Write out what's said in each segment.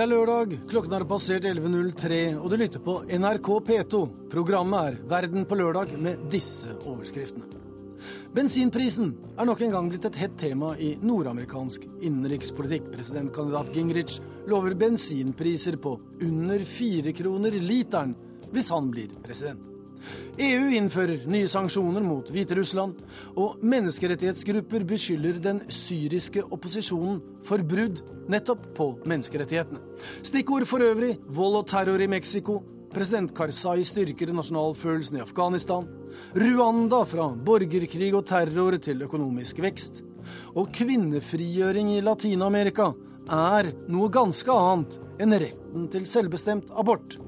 Det er lørdag, klokken har passert 11.03, og du lytter på NRK P2. Programmet er Verden på lørdag med disse overskriftene. Bensinprisen er nok en gang blitt et hett tema i nordamerikansk innenrikspolitikk. Presidentkandidat Gingrich lover bensinpriser på under fire kroner literen hvis han blir president. EU innfører nye sanksjoner mot Hviterussland, og menneskerettighetsgrupper beskylder den syriske opposisjonen for brudd nettopp på menneskerettighetene. Stikkord for øvrig vold og terror i Mexico, president Karzai styrker nasjonalfølelsen i Afghanistan, Rwanda fra borgerkrig og terror til økonomisk vekst, og kvinnefrigjøring i Latin-Amerika er noe ganske annet enn retten til selvbestemt abort.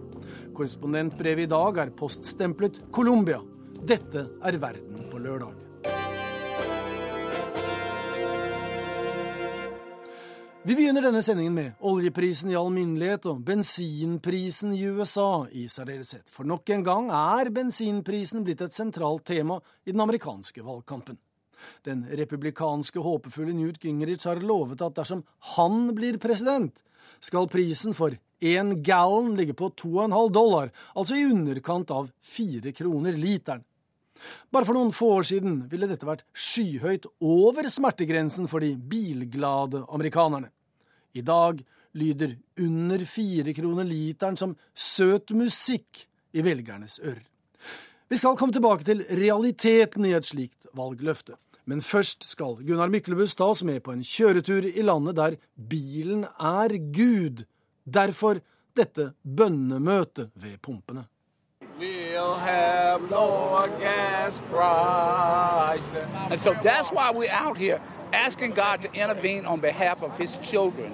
Korrespondentbrevet i dag er poststemplet Colombia. Dette er Verden på lørdag. Vi begynner denne sendingen med oljeprisen i alminnelighet og bensinprisen i USA i særdeleshet. For nok en gang er bensinprisen blitt et sentralt tema i den amerikanske valgkampen. Den republikanske håpefulle Newt Gingrich har lovet at dersom han blir president, skal prisen for én gallon ligger på 2,5 dollar, altså i underkant av fire kroner literen. Bare for noen få år siden ville dette vært skyhøyt over smertegrensen for de bilglade amerikanerne. I dag lyder under fire kroner literen som søt musikk i velgernes ører. Vi skal komme tilbake til realiteten i et slikt valgløfte. Men først skal Gunnar Myklebust ta oss med på en kjøretur i landet der bilen er Gud. Derfor dette bønnemøtet ved pumpene. We'll have lower gas prices. And so that's why we're out here asking God to intervene on behalf of his children.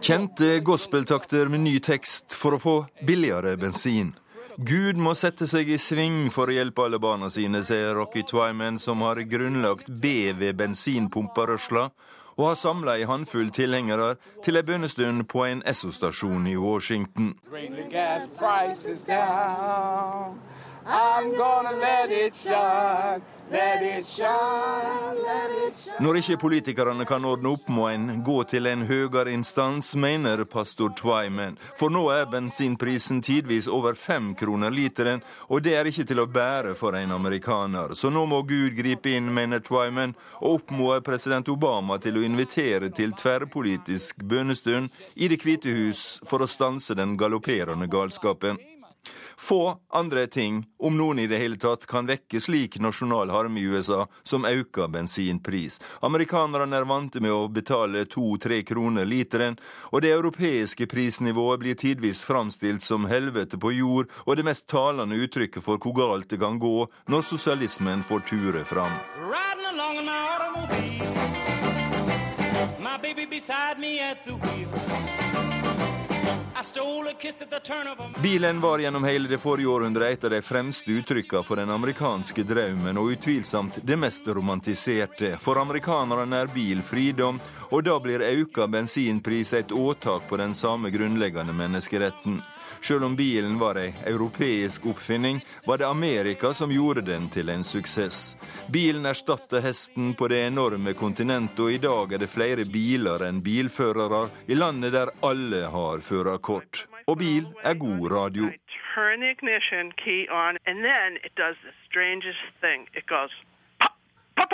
Kjente gospeltakter med ny tekst for å få billigere bensin. Gud må sette seg i sving for å hjelpe alle barna sine, sier Rocky Twyman, som har grunnlagt BV bensinpumperørsla, og har samla ei håndfull tilhengere til ei bønnestund på en Esso-stasjon i Washington. Bring let it shine. Let it shine, let it shine. Når ikke politikerne kan ordne opp, må en gå til en høyere instans, mener pastor Twyman. For nå er bensinprisen tidvis over fem kroner literen, og det er ikke til å bære for en amerikaner. Så nå må Gud gripe inn, mener Twyman, og oppmoder president Obama til å invitere til tverrpolitisk bønnestund i Det hvite hus for å stanse den galopperende galskapen. Få andre ting, om noen i det hele tatt, kan vekke slik nasjonal harme i USA som auka bensinpris. Amerikanerne er vante med å betale to-tre kroner literen, og det europeiske prisnivået blir tidvis framstilt som helvete på jord, og det mest talende uttrykket for hvor galt det kan gå når sosialismen får ture fram. My baby beside me at the wheel. Bilen var gjennom hele det forrige århundret et av de fremste uttrykkene for den amerikanske drømmen, og utvilsomt det mest romantiserte. For amerikanerne er bil fridom, og da blir auka bensinpris et åtak på den samme grunnleggende menneskeretten. Sjøl om bilen var ei europeisk oppfinning, var det Amerika som gjorde den til en suksess. Bilen erstatta hesten på det enorme kontinentet, og i dag er det flere biler enn bilførere i landet der alle har førerkort. Og bil er god radio. Turn the ignition key on, and then it does the strangest thing. It goes pop, pop,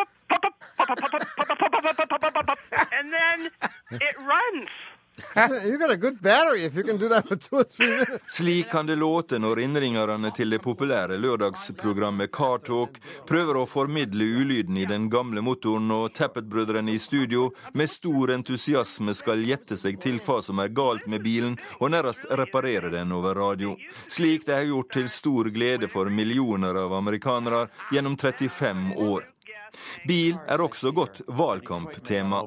pop, and then it runs. Slik kan det låte når innringerne til det populære lørdagsprogrammet Car Talk prøver å formidle ulyden i den gamle motoren, og Tappet-brødrene i studio med stor entusiasme skal gjette seg til hva som er galt med bilen, og nærmest reparere den over radio. Slik de har gjort til stor glede for millioner av amerikanere gjennom 35 år. Bil er også godt valgkamptema.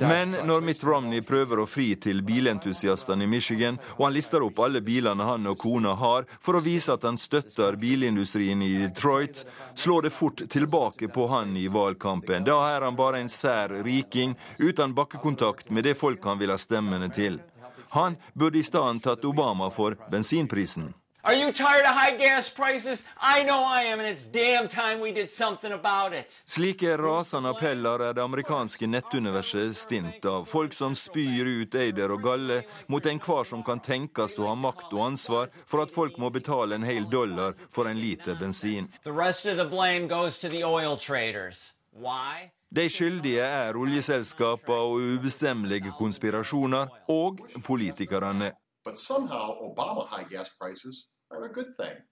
Men når Mitt Romney prøver å fri til bilentusiastene i Michigan, og han lister opp alle bilene han og kona har, for å vise at han støtter bilindustrien i Detroit, slår det fort tilbake på han i valgkampen. Da er han bare en sær riking uten bakkekontakt med det folk han vil ha stemmene til. Han burde i stedet tatt Obama for bensinprisen. Are you tired of high gas prices? I know I am, and it's damn time we did something about it. Slike rasende appeller er det amerikanske nettuniverset stint av. Folk som spyr ut eider og galle mot enhver som kan tenkes å ha makt og ansvar for at folk må betale en hel dollar for en liter bensin. The rest of the blame goes to the oil traders. Why? De skyldige er oljeselskaper og ubestemmelige konspirasjoner, og politikerne.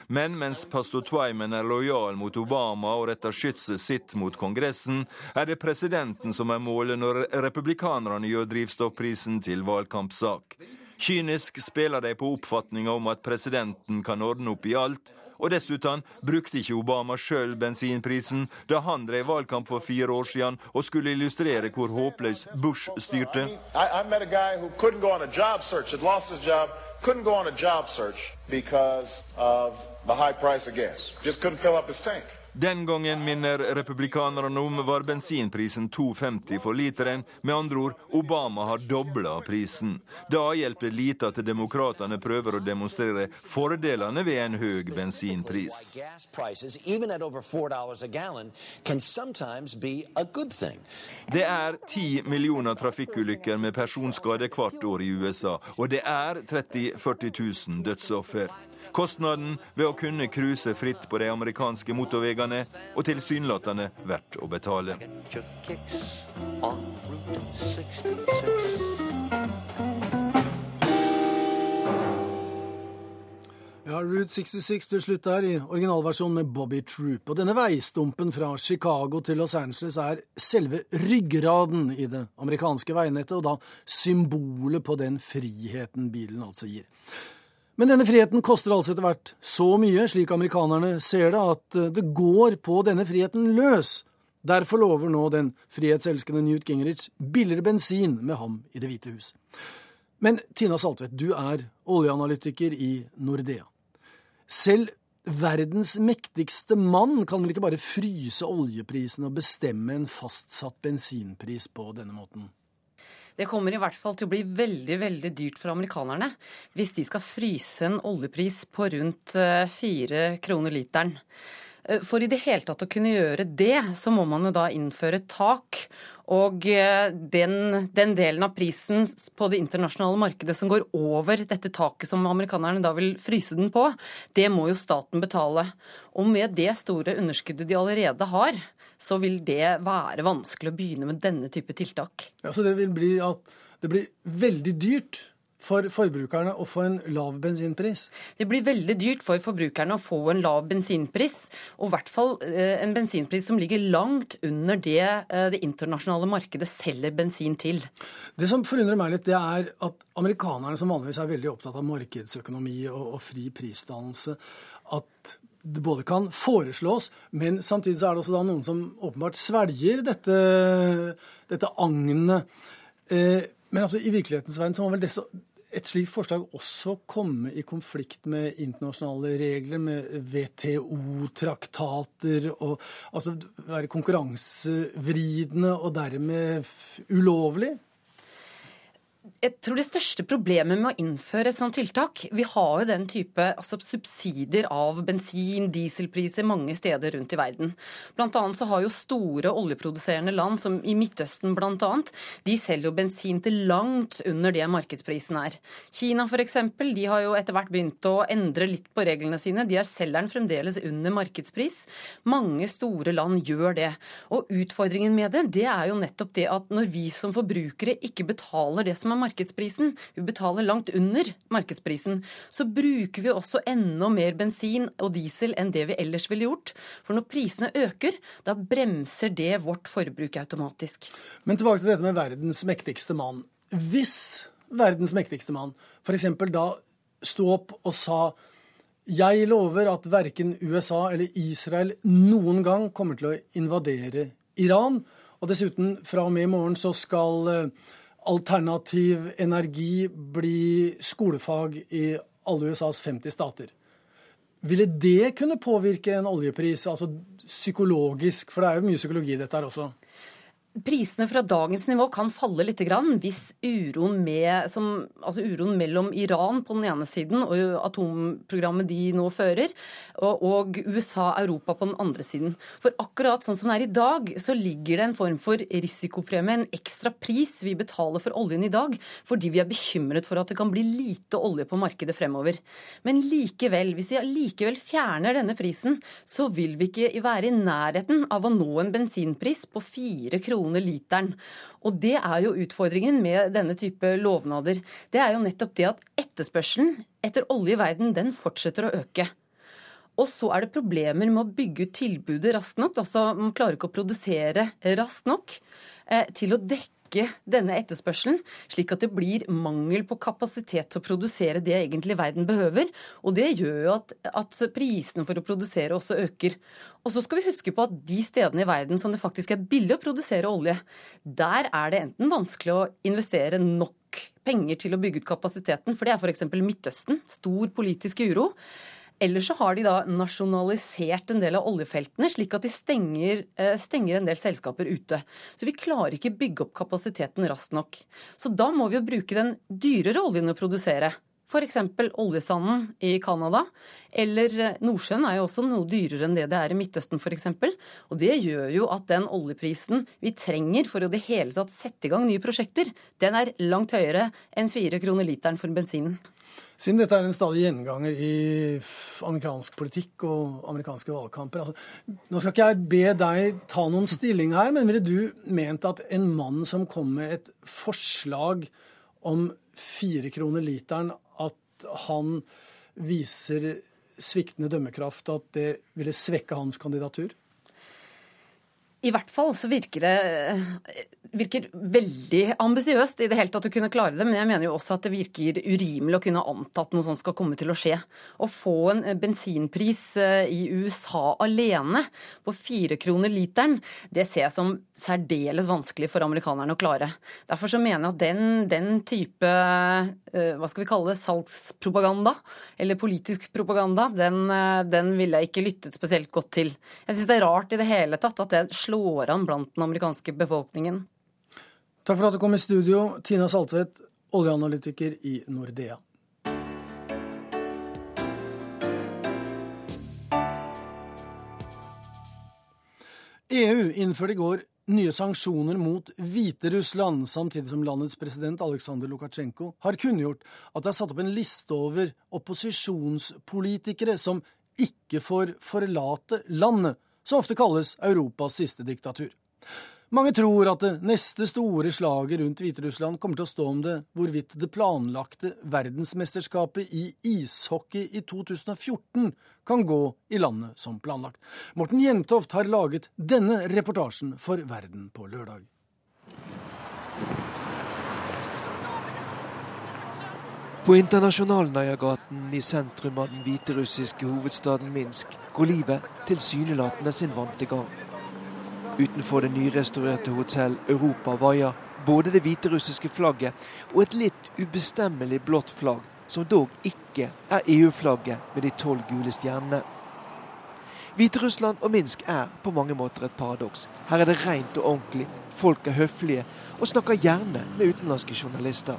Men mens pastor Twyman er lojal mot Obama og retter skytset sitt mot Kongressen, er det presidenten som er målet når republikanerne gjør drivstoffprisen til valgkampsak. Kynisk spiller de på oppfatninga om at presidenten kan ordne opp i alt, og dessuten brukte ikke Obama sjøl bensinprisen da han drev valgkamp for fire år siden og skulle illustrere hvor håpløs Bush styrte. because of the high price of gas. Just couldn't fill up his tank. Den gangen minner republikanerne om var bensinprisen 2,50 for literen. Med andre ord, Obama har dobla prisen. Da hjelper det lite at demokratene prøver å demonstrere fordelene ved en høy bensinpris. Det er ti millioner trafikkulykker med personskade hvert år i USA, og det er 30 000-40 000 dødsoffer. Kostnaden ved å kunne cruise fritt på de amerikanske motorveiene og tilsynelatende verdt å betale. Ja, Route 66 til slutt der, i originalversjonen med Bobby Troop. Og denne veistumpen fra Chicago til Los Angeles er selve ryggraden i det amerikanske veinettet, og da symbolet på den friheten bilen altså gir. Men denne friheten koster altså etter hvert så mye, slik amerikanerne ser det, at eh, det går på denne friheten løs. Derfor lover nå den frihetselskende Newt Gingrich billigere bensin med ham i Det hvite hus. Men Tina Saltvedt, du er oljeanalytiker i Nordea. Selv verdens mektigste mann kan vel ikke bare fryse oljeprisen og bestemme en fastsatt bensinpris på denne måten? Det kommer i hvert fall til å bli veldig veldig dyrt for amerikanerne hvis de skal fryse en oljepris på rundt eh, fire kroner literen. Eh, for i det hele tatt å kunne gjøre det, så må man jo da innføre tak. Og eh, den, den, delen av prisen på det internasjonale markedet som går over dette taket som amerikanerne da vil fryse den på, det må jo staten betale. Og med det store underskuddet de allerede har, så vil det være vanskelig å begynne med denne type tiltak. Ja, Så det vil bli at det blir veldig dyrt for forbrukerne å få en lav bensinpris? Det blir veldig dyrt for forbrukerne å få en lav bensinpris, og i hvert fall eh, en bensinpris som ligger langt under det eh, det internasjonale markedet selger bensin til. Det som forundrer meg litt, det er at amerikanerne, som vanligvis er veldig opptatt av markedsøkonomi og, og fri prisdannelse, at både kan foreslås, men samtidig så er det også da noen som åpenbart svelger dette, dette agnet. Eh, men altså, i virkelighetens verden så må vel disse, et slikt forslag også komme i konflikt med internasjonale regler, med WTO-traktater, og altså være konkurransevridende og dermed ulovlig? Jeg tror det største problemet med å innføre et sånt tiltak Vi har jo den type altså, subsidier av bensin, dieselpriser mange steder rundt i verden. Blant annet så har jo store oljeproduserende land, som i Midtøsten annet, de selger jo bensin til langt under det markedsprisen er. Kina f.eks. de har jo etter hvert begynt å endre litt på reglene sine. De er selgeren fremdeles under markedspris. Mange store land gjør det. Og utfordringen med det, det er jo nettopp det at når vi som forbrukere ikke betaler det som er markedsprisen, vi betaler langt under markedsprisen, så bruker vi også enda mer bensin og diesel enn det vi ellers ville gjort. For når prisene øker, da bremser det vårt forbruk automatisk. Men tilbake til dette med verdens mektigste mann. Hvis verdens mektigste mann f.eks. da sto opp og sa jeg lover at verken USA eller Israel noen gang kommer til å invadere Iran. Og dessuten, fra og med i morgen så skal eh, alternativ energi bli skolefag i alle USAs 50 stater. Ville det kunne påvirke en oljepris, altså psykologisk, for det er jo mye psykologi i dette her også? Prisene fra dagens nivå kan falle litt hvis uroen, med, som, altså uroen, mellom Iran på den ene siden og atomprogrammet de nå fører, og, og USA og Europa på den andre siden. For akkurat sånn som det er i dag, så ligger det en form for risikopremie, en ekstra pris vi betaler for oljen i dag, fordi vi er bekymret for at det kan bli lite olje på markedet fremover. Men likevel, hvis vi likevel fjerner denne prisen, så vil vi ikke være i nærheten av å nå en bensinpris på fire kroner kroner literen. Og det er jo utfordringen med denne type lovnader. Det er jo nettopp det at etterspørselen etter olje i verden, den fortsetter å øke. Og så er det problemer med å bygge ut tilbudet raskt nok. Altså man klarer ikke å produsere raskt nok eh, til å dekke dekke denne etterspørselen, slik at det blir mangel på kapasitet til å produsere det egentlig verden behøver. Og det gjør jo at, at prisene for å produsere også øker. Og så skal vi huske på at de stedene i verden som det faktisk er billig å produsere olje, der er det enten vanskelig å investere nok penger til å bygge ut kapasiteten, for det er f.eks. Midtøsten. Stor politisk uro. Eller så har de da nasjonalisert en del av oljefeltene, slik at de stenger, eh, stenger, en del selskaper ute. Så vi klarer ikke bygge opp kapasiteten raskt nok. Så da må vi jo bruke den dyrere oljen å produsere. F.eks. oljesanden i Canada. Eller eh, Nordsjøen er jo også noe dyrere enn det det er i Midtøsten f.eks. Og det gjør jo at den oljeprisen vi trenger for å det hele tatt sette i gang nye prosjekter, den er langt høyere enn fire kroner literen for bensinen. Siden dette er en stadig gjenganger i amerikansk politikk og amerikanske valgkamper altså, Nå skal ikke jeg be deg ta noen stilling her, men ville du ment at en mann som kom med et forslag om fire kroner literen, at han viser sviktende dømmekraft, at det ville svekke hans kandidatur? I hvert fall så virker det virker veldig ambisiøst i det hele tatt å kunne klare det, men jeg mener jo også at det virker urimelig å kunne anta at noe sånt skal komme til å skje. Å få en bensinpris eh, i USA alene på fire kroner literen, det ser jeg som særdeles vanskelig for amerikanerne å klare. Derfor så mener jeg at den, den type eh, hva skal vi kalle det, salgspropaganda, eller politisk propaganda, den, eh, den ville jeg ikke lyttet spesielt godt til. Jeg syns det er rart i det hele tatt at det slår an blant den amerikanske befolkningen. Takk for at du kom i studio, Tina Saltvedt, oljeanalytiker i Nordea. EU innførte i går nye sanksjoner mot Hviterussland, samtidig som landets president Aleksandr Lukasjenko har kunngjort at det er satt opp en liste over opposisjonspolitikere som ikke får forlate landet, som ofte kalles Europas siste diktatur. Mange tror at det neste store slaget rundt Hviterussland kommer til å stå om det hvorvidt det planlagte verdensmesterskapet i ishockey i 2014 kan gå i landet som planlagt. Morten Jentoft har laget denne reportasjen for Verden på lørdag. På Internasjonalnøyagaten i sentrum av den hviterussiske hovedstaden Minsk går livet tilsynelatende sin vante gang. Utenfor det nyrestaurerte hotell Europa vaier både det hviterussiske flagget og et litt ubestemmelig blått flagg, som dog ikke er EU-flagget med de tolv gule stjernene. Hviterussland og Minsk er på mange måter et paradoks. Her er det rent og ordentlig, folk er høflige og snakker gjerne med utenlandske journalister.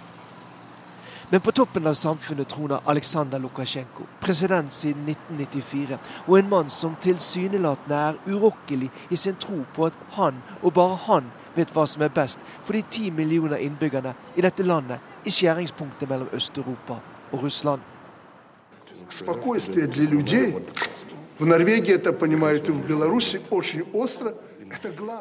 Men på toppen av samfunnet troner Aleksandr Lukasjenko, president siden 1994, og en mann som tilsynelatende er urokkelig i sin tro på at han, og bare han, vet hva som er best for de ti millioner innbyggerne i dette landet i skjæringspunktet mellom Øst-Europa og Russland. Спокойствие для людей в Норвегии это понимают и в Беларуси очень остро.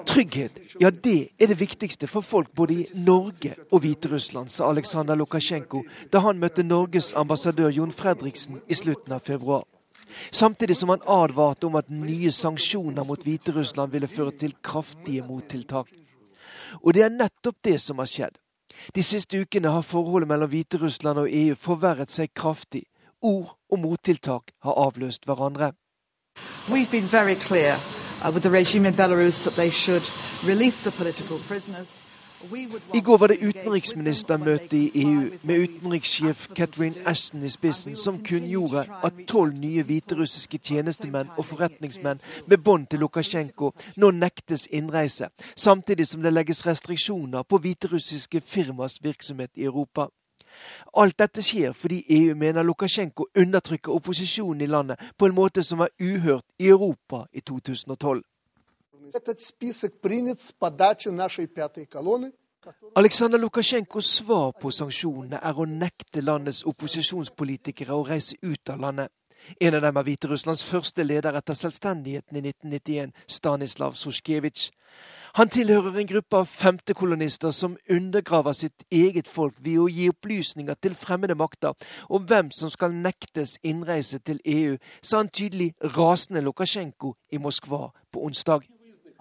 Trygghet, ja det er det viktigste for folk både i Norge og Hviterussland, sa Aleksandr Lukasjenko da han møtte Norges ambassadør Jon Fredriksen i slutten av februar. Samtidig som han advarte om at nye sanksjoner mot Hviterussland ville føre til kraftige mottiltak. Og det er nettopp det som har skjedd. De siste ukene har forholdet mellom Hviterussland og EU forverret seg kraftig. Ord og mottiltak har avløst hverandre. We've been very clear uh. I går var det utenriksministermøte i EU med utenrikssjef Catherine Ashton i spissen, som kunngjorde at tolv nye hviterussiske tjenestemenn og forretningsmenn med bånd til Lukasjenko nå nektes innreise, samtidig som det legges restriksjoner på hviterussiske firmas virksomhet i Europa. Alt dette skjer fordi EU mener Lukasjenko undertrykker opposisjonen i landet på en måte som var uhørt i Europa i 2012. Aleksandr Lukasjenkos svar på sanksjonene er å nekte landets opposisjonspolitikere å reise ut av landet. En av dem er Hviterusslands første leder etter selvstendigheten i 1991, Stanislav Susjkevitsj. Han tilhører en gruppe av femtekolonister som undergraver sitt eget folk ved å gi opplysninger til fremmede makter om hvem som skal nektes innreise til EU, sa han tydelig rasende Lukasjenko i Moskva på onsdag.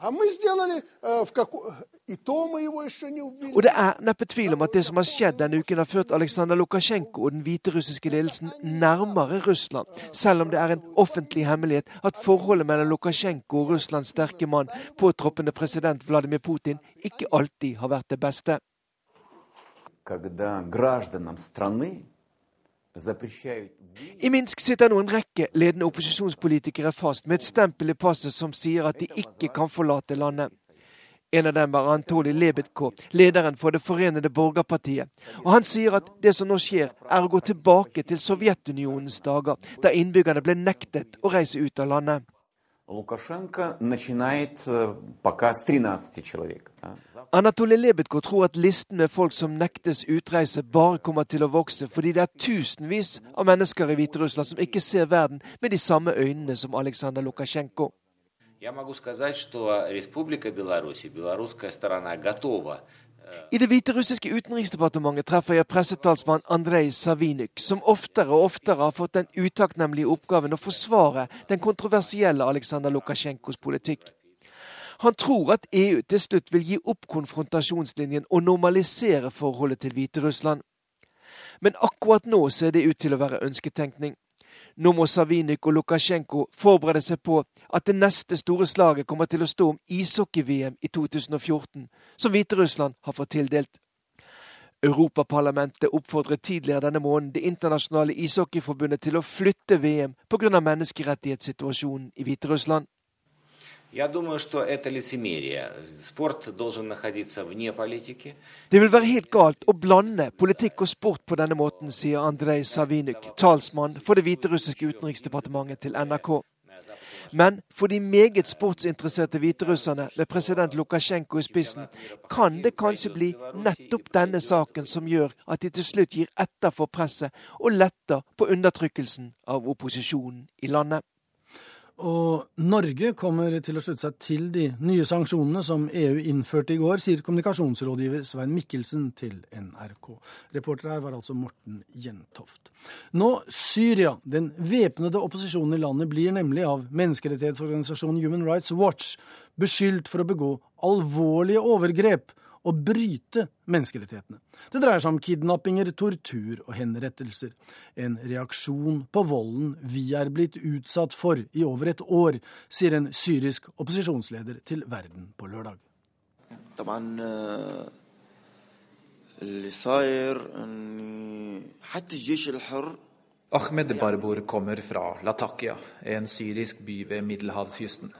А мы сделали э, в како... og det er neppe tvil om at det som har skjedd denne uken, har ført Aleksandr Lukasjenko og den hviterussiske ledelsen nærmere Russland, selv om det er en offentlig hemmelighet at forholdet mellom Lukasjenko og Russlands sterke mann, påtroppende president Vladimir Putin, ikke alltid har vært det beste. I Minsk sitter nå en rekke ledende opposisjonspolitikere fast med et stempel i passet som sier at de ikke kan forlate landet. En av dem var Antolij Lebedko, lederen for Det forenede borgerpartiet. Og Han sier at det som nå skjer, er å gå tilbake til Sovjetunionens dager, da innbyggerne ble nektet å reise ut av landet. Лукашенко начинает э, пока с 13 человек. да. Anatoly Lebedko tror at listen med folk som nektes utreise, bare kommer til å vokse, fordi det er tusenvis av mennesker i Hviterussland som ikke ser verden med de samme øynene som Aleksandr Lukasjenko. I det hviterussiske utenriksdepartementet treffer jeg pressetalsmann Andrej Savinyk, som oftere og oftere har fått den utakknemlige oppgaven å forsvare den kontroversielle Aleksandr Lukasjenkos politikk. Han tror at EU til slutt vil gi opp konfrontasjonslinjen og normalisere forholdet til Hviterussland. Men akkurat nå ser det ut til å være ønsketenkning. Nå må Savinik og Lukasjenko forberede seg på at det neste store slaget kommer til å stå om ishockey-VM i 2014, som Hviterussland har fått tildelt. Europaparlamentet oppfordret tidligere denne måneden Det internasjonale ishockeyforbundet til å flytte VM pga. menneskerettighetssituasjonen i Hviterussland. Det vil være helt galt å blande politikk og sport på denne måten, sier Andrej Savinyk, talsmann for det hviterussiske utenriksdepartementet til NRK. Men for de meget sportsinteresserte hviterusserne med president Lukasjenko i spissen, kan det kanskje bli nettopp denne saken som gjør at de til slutt gir etter for presset og letter på undertrykkelsen av opposisjonen i landet. Og Norge kommer til å slutte seg til de nye sanksjonene som EU innførte i går, sier kommunikasjonsrådgiver Svein Mikkelsen til NRK. Reporter her var altså Morten Jentoft. Nå Syria. Den væpnede opposisjonen i landet blir nemlig av menneskerettighetsorganisasjonen Human Rights Watch beskyldt for å begå alvorlige overgrep og bryte menneskerettighetene. Det dreier seg om kidnappinger, tortur og henrettelser. En reaksjon på volden vi er blitt utsatt for i over et år, sier en syrisk opposisjonsleder til Verden på lørdag. طبعا آه، اللي صاير اني حتى الجيش الحر Ahmed Barbour kommer fra Latakia, en syrisk by ved middelhavskysten.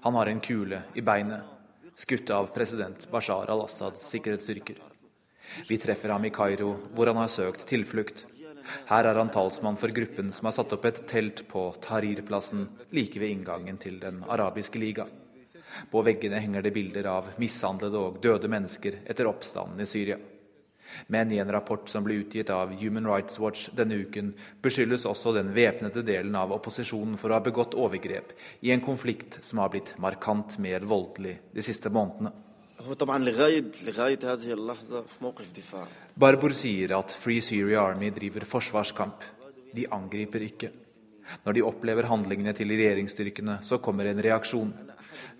Han har en kule i beinet, skutt av president Bashar al-Assads sikkerhetsstyrker. Vi treffer ham i Kairo, hvor han har søkt tilflukt. Her er han talsmann for gruppen som har satt opp et telt på Tahrir-plassen like ved inngangen til Den arabiske liga. På veggene henger det bilder av mishandlede og døde mennesker etter oppstanden i Syria. Men i en rapport som ble utgitt av Human Rights Watch denne uken, beskyldes også den væpnede delen av opposisjonen for å ha begått overgrep i en konflikt som har blitt markant mer voldelig de siste månedene. Barbour sier at Free Syria Army driver forsvarskamp. De angriper ikke. Når de opplever handlingene til regjeringsstyrkene, så kommer en reaksjon.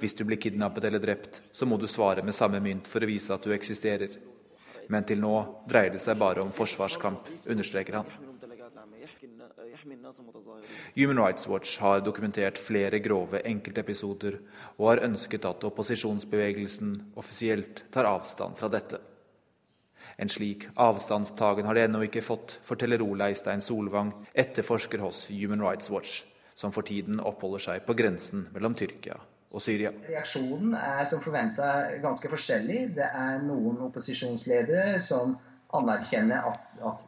Hvis du blir kidnappet eller drept, så må du svare med samme mynt for å vise at du eksisterer men til nå dreier det seg bare om forsvarskamp, understreker han. Human Rights Watch har dokumentert flere grove enkeltepisoder og har ønsket at opposisjonsbevegelsen offisielt tar avstand fra dette. En slik avstandstagen har de ennå ikke fått, forteller Ola Eistein Solvang, etterforsker hos Human Rights Watch, som for tiden oppholder seg på grensen mellom Tyrkia og Syria. Reaksjonen er som forventa ganske forskjellig. Det er noen opposisjonsledere som anerkjenner at, at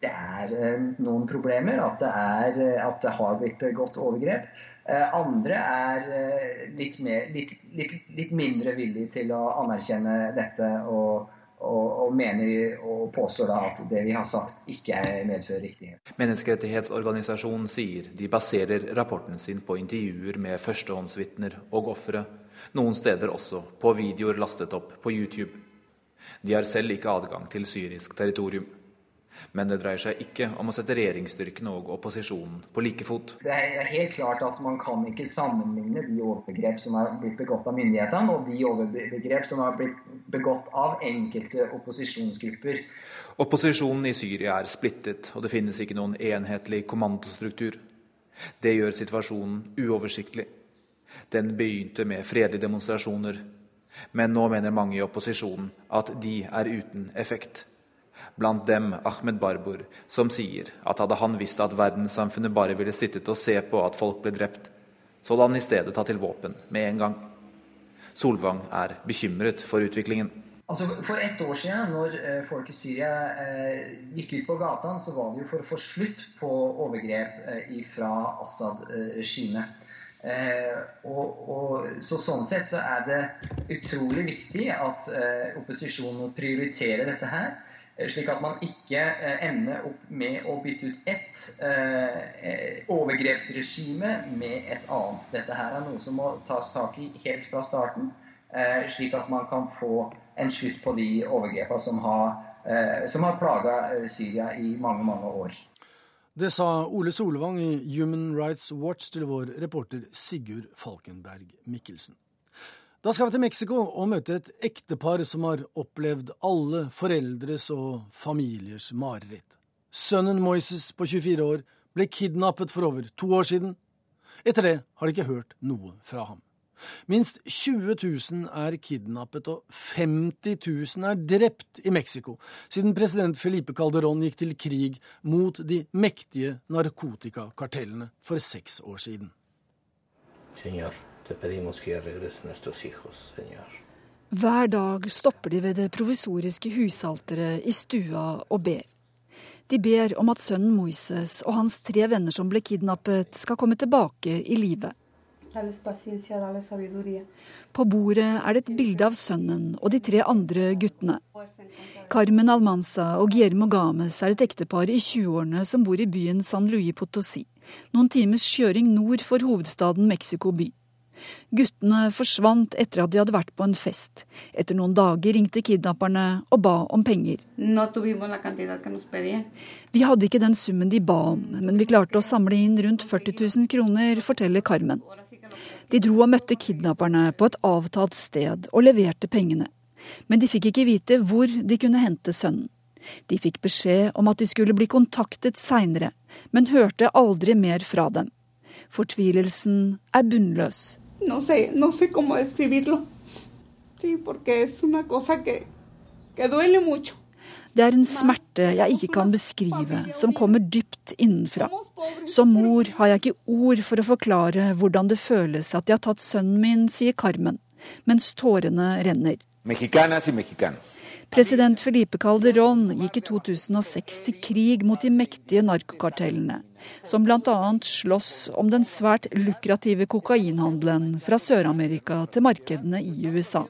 det er eh, noen problemer, at det, er, eh, at det har blitt begått overgrep. Eh, andre er litt, mer, litt, litt, litt mindre villige til å anerkjenne dette og, og, og mener og påstår at det vi har sagt ikke medfører riktighet. Menneskerettighetsorganisasjonen sier de baserer rapporten sin på intervjuer med førstehåndsvitner og ofre, noen steder også på videoer lastet opp på YouTube. De har selv ikke adgang til syrisk territorium. Men det dreier seg ikke om å sette regjeringsstyrkene og opposisjonen på like fot. Det er helt klart at man kan ikke sammenligne de overgrep som har blitt begått av myndighetene, og de overgrep som har blitt begått av enkelte opposisjonsgrupper. Opposisjonen i Syria er splittet, og det finnes ikke noen enhetlig kommandostruktur. Det gjør situasjonen uoversiktlig. Den begynte med fredelige demonstrasjoner, men nå mener mange i opposisjonen at de er uten effekt blant dem Ahmed Barbour, som sier at hadde han visst at verdenssamfunnet bare ville sittet og se på at folk ble drept, så hadde han i stedet tatt til våpen med en gang. Solvang er bekymret for utviklingen. Altså, for ett år siden, når eh, folk i Syria eh, gikk ut på gata, så var det jo for å få slutt på overgrep eh, fra Assad-regimet. Eh, og, og, så Sånn sett så er det utrolig viktig at eh, opposisjonen prioriterer dette her. Eh, slik at man ikke eh, ender opp med å bytte ut ett eh, overgrepsregime med et annet. Dette her er noe som må tas tak i helt fra starten, slik at man kan få en slutt på de overgrepene som har, som har plaga Syria i mange, mange år. Det sa Ole Solvang i Human Rights Watch til vår reporter Sigurd Falkenberg Mikkelsen. Da skal vi til Mexico og møte et ektepar som har opplevd alle foreldres og familiers mareritt. Sønnen Moises på 24 år ble kidnappet for over to år siden. Etter det har de ikke hørt noe fra ham. Minst 20 000 er kidnappet og 50 000 er drept i Mexico siden president Felipe Calderón gikk til krig mot de mektige narkotikakartellene for seks år siden. Senor. Te pedimos que regresen nuestros hijos, Señor. Hver dag stopper de ved det provisoriske husalteret i stua og ber. De ber om at sønnen Moises og hans tre venner som ble kidnappet, skal komme tilbake i live. På bordet er det et bilde av sønnen og de tre andre guttene. Carmen Almanza og Guillermo Games er et ektepar i 20-årene som bor i byen San Luis Potosi, noen times kjøring nord for hovedstaden Mexico by. Guttene forsvant etter at de hadde vært på en fest. Etter noen dager ringte kidnapperne og ba om penger. Vi hadde ikke den summen de ba om, men vi klarte å samle inn rundt 40 000 kroner, forteller Carmen. De dro og møtte kidnapperne på et avtalt sted og leverte pengene. Men de fikk ikke vite hvor de kunne hente sønnen. De fikk beskjed om at de skulle bli kontaktet seinere, men hørte aldri mer fra dem. Fortvilelsen er bunnløs no sé, no sé cómo describirlo. Sí, porque es una cosa que, que duele mucho. Det er en smerte jeg ikke kan beskrive, som kommer dypt innenfra. Som mor har jeg ikke ord for å forklare hvordan det føles at de har tatt sønnen min, sier Carmen, mens tårene renner. Mexicanas y mexicanos. President Felipe Calderón gikk i 2006 til krig mot de mektige narkokartellene, som bl.a. slåss om den svært lukrative kokainhandelen fra Sør-Amerika til markedene i USA.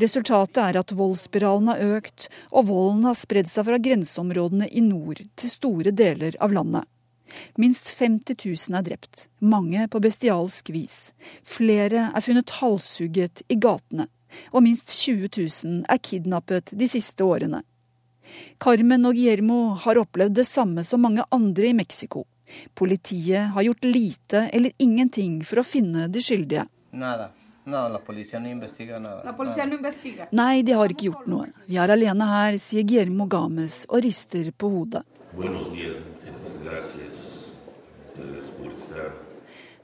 Resultatet er at voldsspiralen har økt, og volden har spredd seg fra grenseområdene i nord til store deler av landet. Minst 50 000 er drept, mange på bestialsk vis. Flere er funnet halshugget i gatene og minst 20 000 er kidnappet de siste årene. Carmen og Guillermo har opplevd det samme som mange andre i Mexico. Politiet har gjort lite eller ingenting for å finne de skyldige. Nada. Nei, de har ikke gjort noe. Vi er alene her, sier Guillermo Games og rister på hodet. Buenos días. Gracias.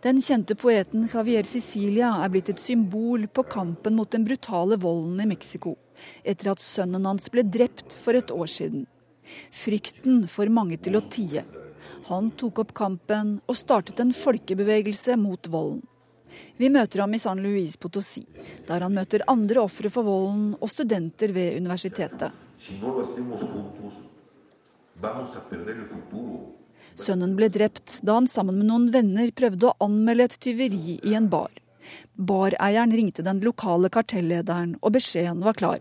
Den kjente poeten Javier Sicilia er blitt et symbol på kampen mot den brutale volden i Mexico, etter at sønnen hans ble drept for et år siden. Frykten får mange til å tie. Han tok opp kampen og startet en folkebevegelse mot volden. Vi møter ham i San Luis Potosi, der han møter andre ofre for volden og studenter ved universitetet. Sønnen ble drept da han sammen med noen venner prøvde å anmelde et tyveri i en bar. Bareieren ringte den lokale kartellederen, og beskjeden var klar.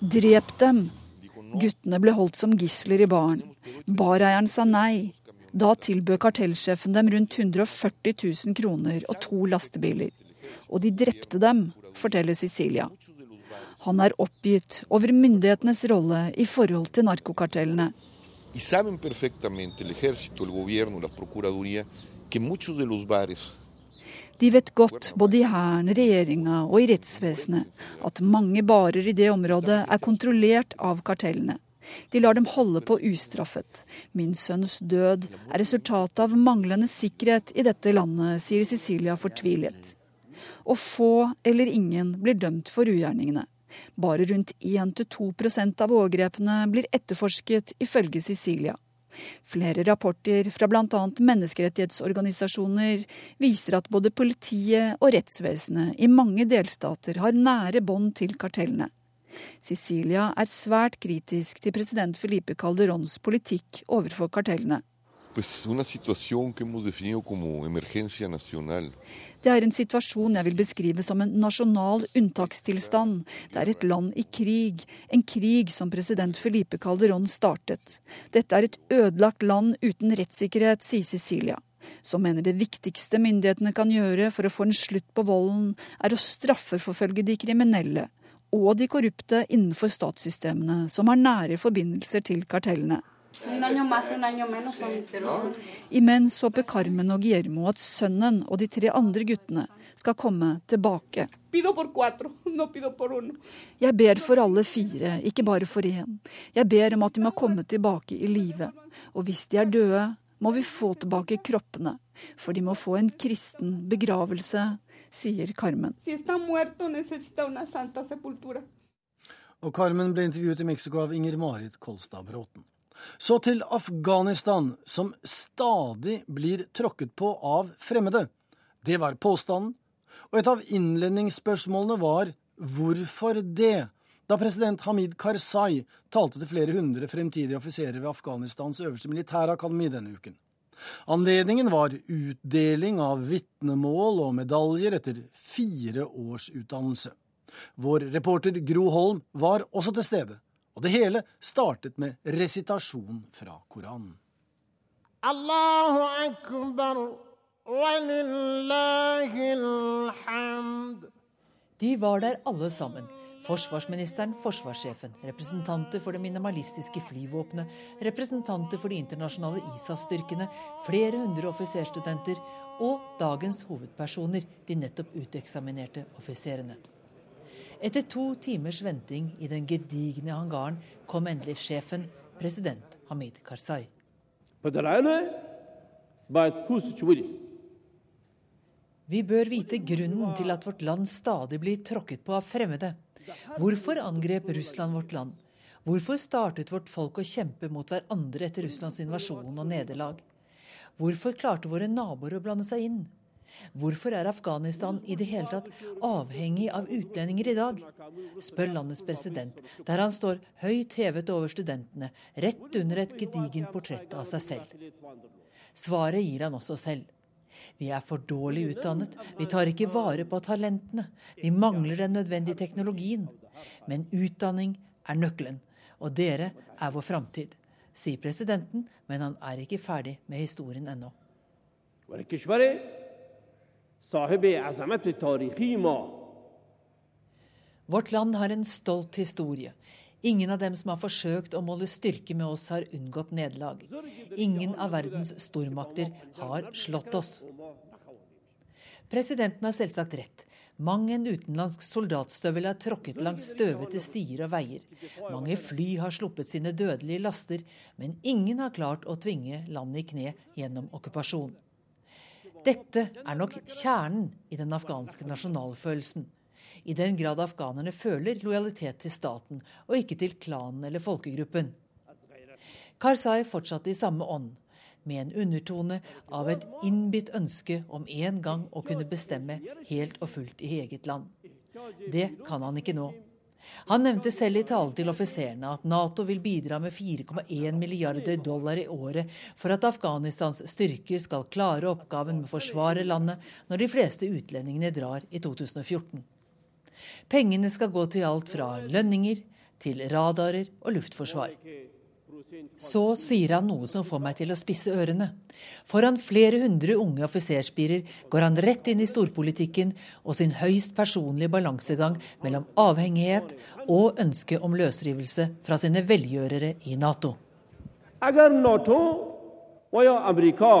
Drep dem! Guttene ble holdt som gisler i baren. Bareieren sa nei. Da tilbød kartellsjefen dem rundt 140 000 kroner og to lastebiler. Og de drepte dem, forteller Cecilia. Han er oppgitt over myndighetenes rolle i forhold til narkokartellene. De vet godt, både i hæren, regjeringa og i rettsvesenet, at mange barer i det området er kontrollert av kartellene. De lar dem holde på ustraffet. Min sønns død er resultatet av manglende sikkerhet i dette landet, sier Cecilia fortvilet. Og få eller ingen blir dømt for ugjerningene. Bare rundt 1-2% av overgrepene blir etterforsket, ifølge Sicilia. Flere rapporter fra bl.a. menneskerettighetsorganisasjoner viser at både politiet og rettsvesenet i mange delstater har nære bånd til kartellene. Sicilia er svært kritisk til president Felipe Calderons politikk overfor kartellene. Pues una situación que hemos definido como emergencia nacional. Det er en situasjon jeg vil beskrive som en nasjonal unntakstilstand. Det er et land i krig, en krig som president Felipe Calderón startet. Dette er et ødelagt land uten rettssikkerhet, sier Cecilia. Som mener det viktigste myndighetene kan gjøre for å få en slutt på volden, er å straffeforfølge de kriminelle og de korrupte innenfor statssystemene som har nære forbindelser til kartellene. Imens håper Carmen og Guillermo at sønnen og de tre andre guttene skal komme tilbake. Jeg ber for alle fire, ikke bare for én. Jeg ber om at de må komme tilbake i live. Og hvis de er døde, må vi få tilbake kroppene. For de må få en kristen begravelse, sier Carmen. Og Carmen ble intervjuet i Mexico av Inger Marit Kolstad Bråten. Så til Afghanistan, som stadig blir tråkket på av fremmede. Det var påstanden. Og et av innledningsspørsmålene var hvorfor det? Da president Hamid Karzai talte til flere hundre fremtidige offiserer ved Afghanistans øverste militærakademi denne uken. Anledningen var utdeling av vitnemål og medaljer etter fire års utdannelse. Vår reporter Gro Holm var også til stede og det hele startet med resitasjon fra Koranen. Allahu akbar, De var der alle sammen. Forsvarsministeren, forsvarssjefen, representanter for det minimalistiske flyvåpenet, representanter for de internasjonale ISAF-styrkene, flere hundre offiserstudenter og dagens hovedpersoner, de nettopp uteksaminerte offiserene. Etter to timers venting i den gedigne hangaren kom endelig sjefen, president Hamid Karzai. Vi bør vite grunnen til at vårt land stadig blir tråkket på av fremmede. Hvorfor angrep Russland vårt land? Hvorfor startet vårt folk å kjempe mot hverandre etter Russlands invasjon og nederlag? Hvorfor klarte våre naboer å blande seg inn? Hvorfor er Afghanistan i det hele tatt avhengig av utlendinger i dag? spør landets president, der han står høyt hevet over studentene, rett under et gedigent portrett av seg selv. Svaret gir han også selv. Vi er for dårlig utdannet, vi tar ikke vare på talentene, vi mangler den nødvendige teknologien. Men utdanning er nøkkelen, og dere er vår framtid, sier presidenten, men han er ikke ferdig med historien ennå. صاحب عظمت تاریخی ما Vårt land har en stolt historie. Ingen av dem som har forsøkt å måle styrke med oss, har unngått nederlag. Ingen av verdens stormakter har slått oss. Presidenten har selvsagt rett. Mang en utenlandsk soldatstøvel har tråkket langs støvete stier og veier. Mange fly har sluppet sine dødelige laster, men ingen har klart å tvinge landet i kne gjennom okkupasjon. Dette er nok kjernen i den afghanske nasjonalfølelsen. I den grad afghanerne føler lojalitet til staten, og ikke til klanen eller folkegruppen. Karzai fortsatte i samme ånd med en undertone av et innbitt ønske om en gang å kunne bestemme helt og fullt i eget land. Det kan han ikke nå. Han nevnte selv i talen til offiserene at Nato vil bidra med 4,1 milliarder dollar i året for at Afghanistans styrker skal klare oppgaven med å forsvare landet når de fleste utlendingene drar i 2014. Pengene skal gå til alt fra lønninger til radarer og luftforsvar. Så sier han noe som får meg til å spisse ørene. Foran flere hundre unge offiserspirer går han rett inn i storpolitikken og sin høyst personlige balansegang mellom avhengighet og ønske om løsrivelse fra sine velgjørere i Nato. Agar NATO, og ja, Amerika,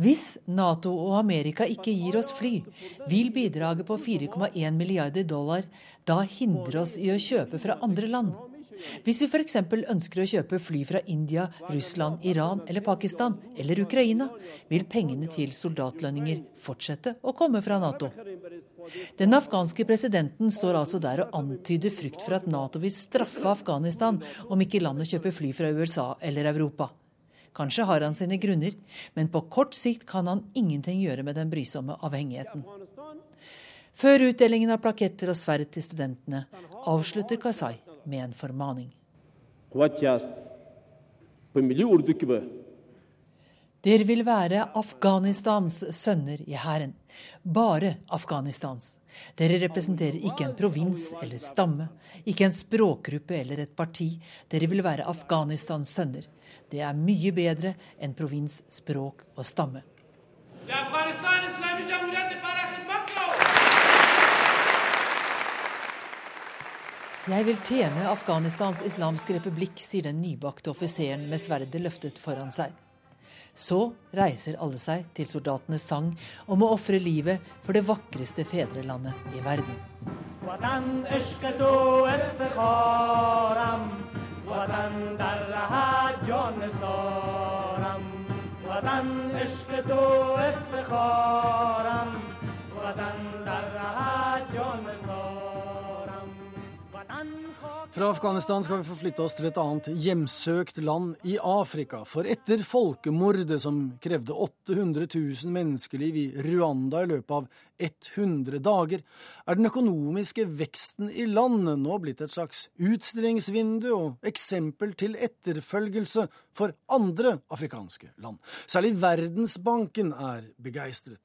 hvis Nato og Amerika ikke gir oss fly, vil bidraget på 4,1 milliarder dollar da hindre oss i å kjøpe fra andre land. Hvis vi f.eks. ønsker å kjøpe fly fra India, Russland, Iran eller Pakistan eller Ukraina, vil pengene til soldatlønninger fortsette å komme fra Nato. Den afghanske presidenten står altså der og antyder frykt for at Nato vil straffe Afghanistan om ikke landet kjøper fly fra USA eller Europa. Kanskje har han sine grunner, men på kort sikt kan han ingenting gjøre med den brysomme avhengigheten. Før utdelingen av plaketter og sverd til studentene avslutter Karzai med en formaning. Dere vil være Afghanistans sønner i hæren. Bare Afghanistans. Dere representerer ikke en provins eller stamme, ikke en språkgruppe eller et parti. Dere vil være Afghanistans sønner. Det er mye bedre enn provins, språk og stamme. Jeg vil tjene Afghanistans islamske republikk, sier den nybakte offiseren med sverdet løftet foran seg. Så reiser alle seg til soldatenes sang om å ofre livet for det vakreste fedrelandet i verden. نثارم وطن عشق تو افتخارم. Fra Afghanistan skal vi forflytte oss til et annet hjemsøkt land i Afrika. For etter folkemordet som krevde 800 000 menneskeliv i Rwanda i løpet av 100 dager, er den økonomiske veksten i landet nå blitt et slags utstillingsvindu og eksempel til etterfølgelse for andre afrikanske land. Særlig Verdensbanken er begeistret.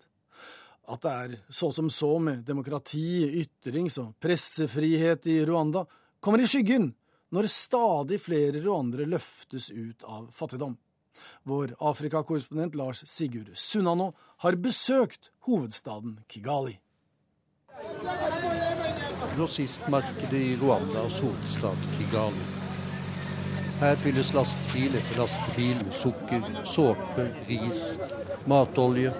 At det er så som så med demokrati, ytrings- og pressefrihet i Rwanda, kommer i skyggen når stadig flere rwandere løftes ut av fattigdom. Vår Afrikakorrespondent Lars Sigurd Sunnano har besøkt hovedstaden Kigali. Grossistmarkedet i Rwandas hovedstad Kigali. Her fylles lastebil etter lastebil med sukker, såpe, ris, matolje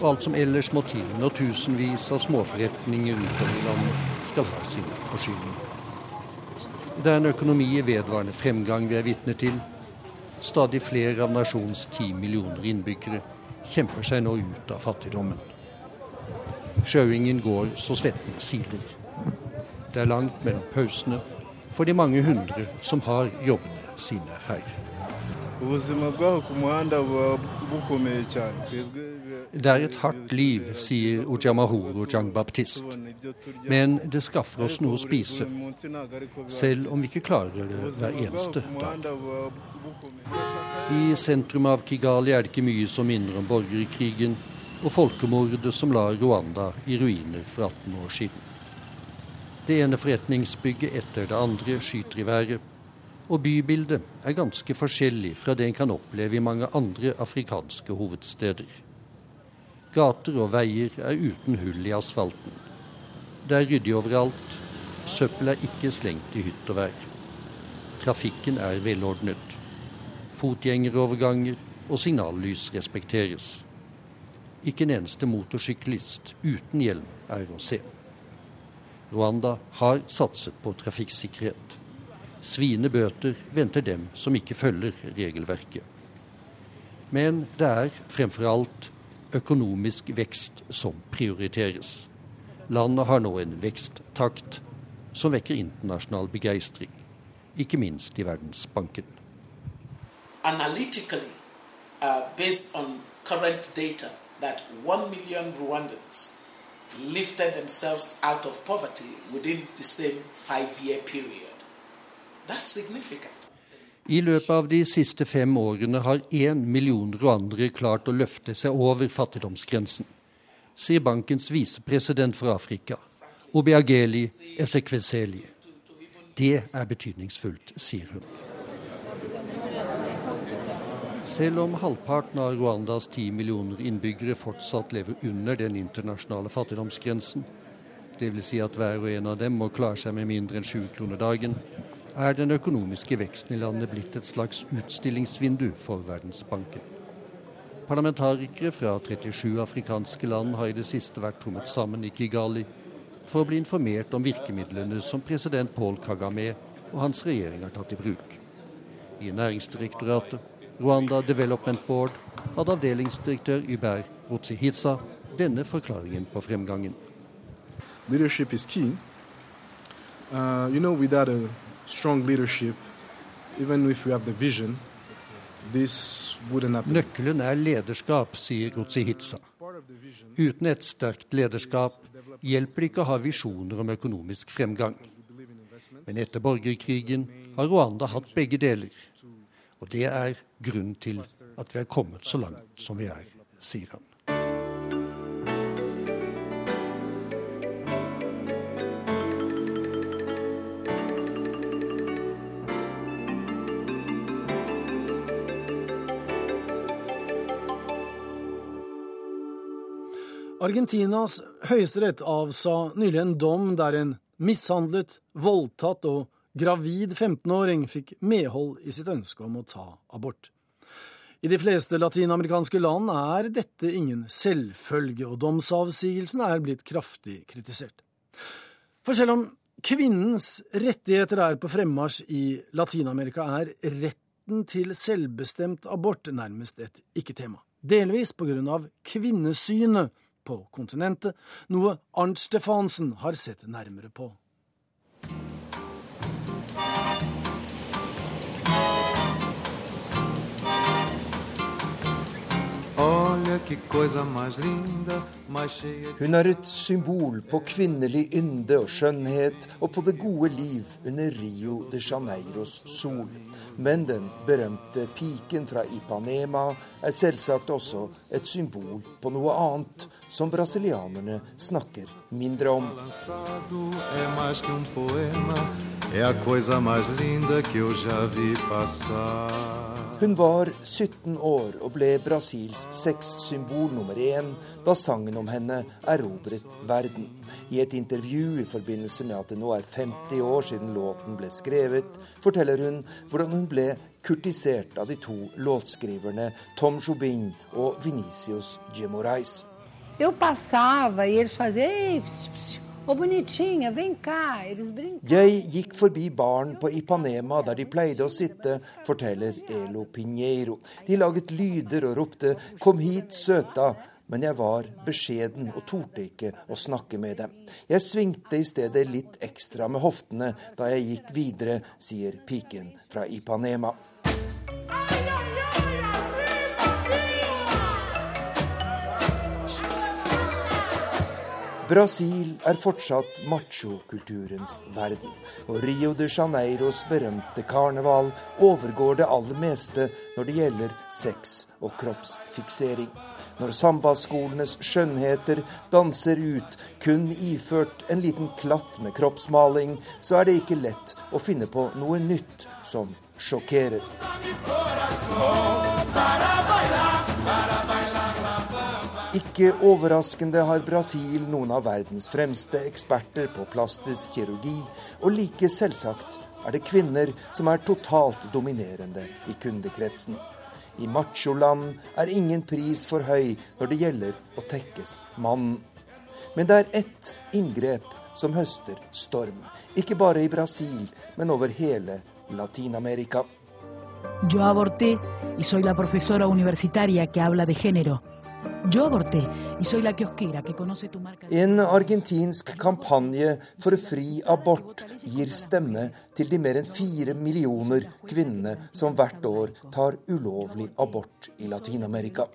og alt som ellers må til når tusenvis av småforretninger utover i landet skal ha sin forsyning. Det er en økonomi i vedvarende fremgang vi er vitne til. Stadig flere av nasjonens ti millioner innbyggere kjemper seg nå ut av fattigdommen. Sjauingen går så svetten siler. Det er langt mellom pausene for de mange hundre som har jobbene sine her. Det er et hardt liv, sier Ojamahoro Jang Baptist. Men det skaffer oss noe å spise, selv om vi ikke klarer det hver eneste dag. I sentrum av Kigali er det ikke mye som minner om borgerkrigen og folkemordet som la Rwanda i ruiner for 18 år siden. Det ene forretningsbygget etter det andre skyter i været. Og bybildet er ganske forskjellig fra det en kan oppleve i mange andre afrikanske hovedsteder. Gater og veier er uten hull i asfalten. Det er ryddig overalt. Søppel er ikke slengt i hytt og vær. Trafikken er velordnet. Fotgjengeroverganger, og signallys respekteres. Ikke en eneste motorsyklist uten hjelm er å se. Rwanda har satset på trafikksikkerhet. Sviende bøter venter dem som ikke følger regelverket. Men det er fremfor alt økonomisk vekst som prioriteres. Landet har nå en veksttakt som vekker internasjonal begeistring, ikke minst i Verdensbanken. Analytically, uh, based lifted themselves out of poverty within the same five-year period. That's significant. I løpet av de siste fem årene har én million rwandere klart å løfte seg over fattigdomsgrensen, sier bankens visepresident for Afrika, Obiageli Esekweseli. Det er betydningsfullt, sier hun. Selv om halvparten av Rwandas ti millioner innbyggere fortsatt lever under den internasjonale fattigdomsgrensen, dvs. Si at hver og en av dem må klare seg med mindre enn sju kroner dagen, er den økonomiske veksten i landet blitt et slags utstillingsvindu for Verdensbanken. Parlamentarikere fra 37 afrikanske land har i det siste vært trommet sammen i Kigali for å bli informert om virkemidlene som president Paul Kagame og hans regjering har tatt i bruk. I Næringsdirektoratet Rwanda Development Board hadde avdelingsdirektør Uber Rutsihitsa denne forklaringen på fremgangen. Leadership is key. Uh, you know, without strong leadership, even if we have the vision, this wouldn't happen. Nøkkelen er lederskap, sier Rutsihitsa. Uten et sterkt lederskap hjelper det ikke å ha visjoner om økonomisk fremgang. Men etter borgerkrigen har Rwanda hatt begge deler. Og det er grunnen til at vi er kommet så langt som vi er, sier han. Argentinas høyesterett avsa nylig en dom der en mishandlet, voldtatt og gravid 15-åring fikk medhold i sitt ønske om å ta abort. I de fleste latinamerikanske land er dette ingen selvfølge, og domsavsigelsen er blitt kraftig kritisert. For selv om kvinnens rettigheter er på fremmarsj i Latin-Amerika, er retten til selvbestemt abort nærmest et ikke-tema. Delvis på grunn av kvinnesynet på kontinentet, noe Arnt Stefansen har sett nærmere på. Hun er et symbol på kvinnelig ynde og skjønnhet og på det gode liv under Rio de Janeiros sol. Men den berømte piken fra Ipanema er selvsagt også et symbol på noe annet som brasilianerne snakker mindre om. É a coisa mais linda que eu já vi passar. Hun var 17 år og ble Brasils sexsymbol nummer én da sangen om henne erobret verden. I et intervju i forbindelse med at det nå er 50 år siden låten ble skrevet, forteller hun hvordan hun ble kurtisert av de to låtskriverne Tom Jobim og Venicius Gemorais. Eu passava e eles faziam jeg gikk forbi baren på Ipanema der de pleide å sitte, forteller Elo Pinheiro. De laget lyder og ropte 'kom hit, søta', men jeg var beskjeden og torde ikke å snakke med dem. Jeg svingte i stedet litt ekstra med hoftene da jeg gikk videre, sier piken fra Ipanema. Brasil er fortsatt machokulturens verden, og Rio de Janeiros berømte karneval overgår det aller meste når det gjelder sex og kroppsfiksering. Når sambaskolenes skjønnheter danser ut kun iført en liten klatt med kroppsmaling, så er det ikke lett å finne på noe nytt som sjokkerer. Ikke overraskende har Brasil noen av verdens fremste eksperter på plastisk kirurgi, og like selvsagt er det kvinner som er totalt dominerende i kundekretsen. I macholand er ingen pris for høy når det gjelder å tekkes mannen. Men det er ett inngrep som høster storm. Ikke bare i Brasil, men over hele Latin-Amerika. Yo aborté y soy la profesora universitaria que habla de. Yo aborté y soy la kiosquera que conoce tu marca. En argentinsk kampanje for fri abort gir stemme til de mer enn fire millioner kvinnene som hvert år tar ulovlig abort i Latin-Amerika.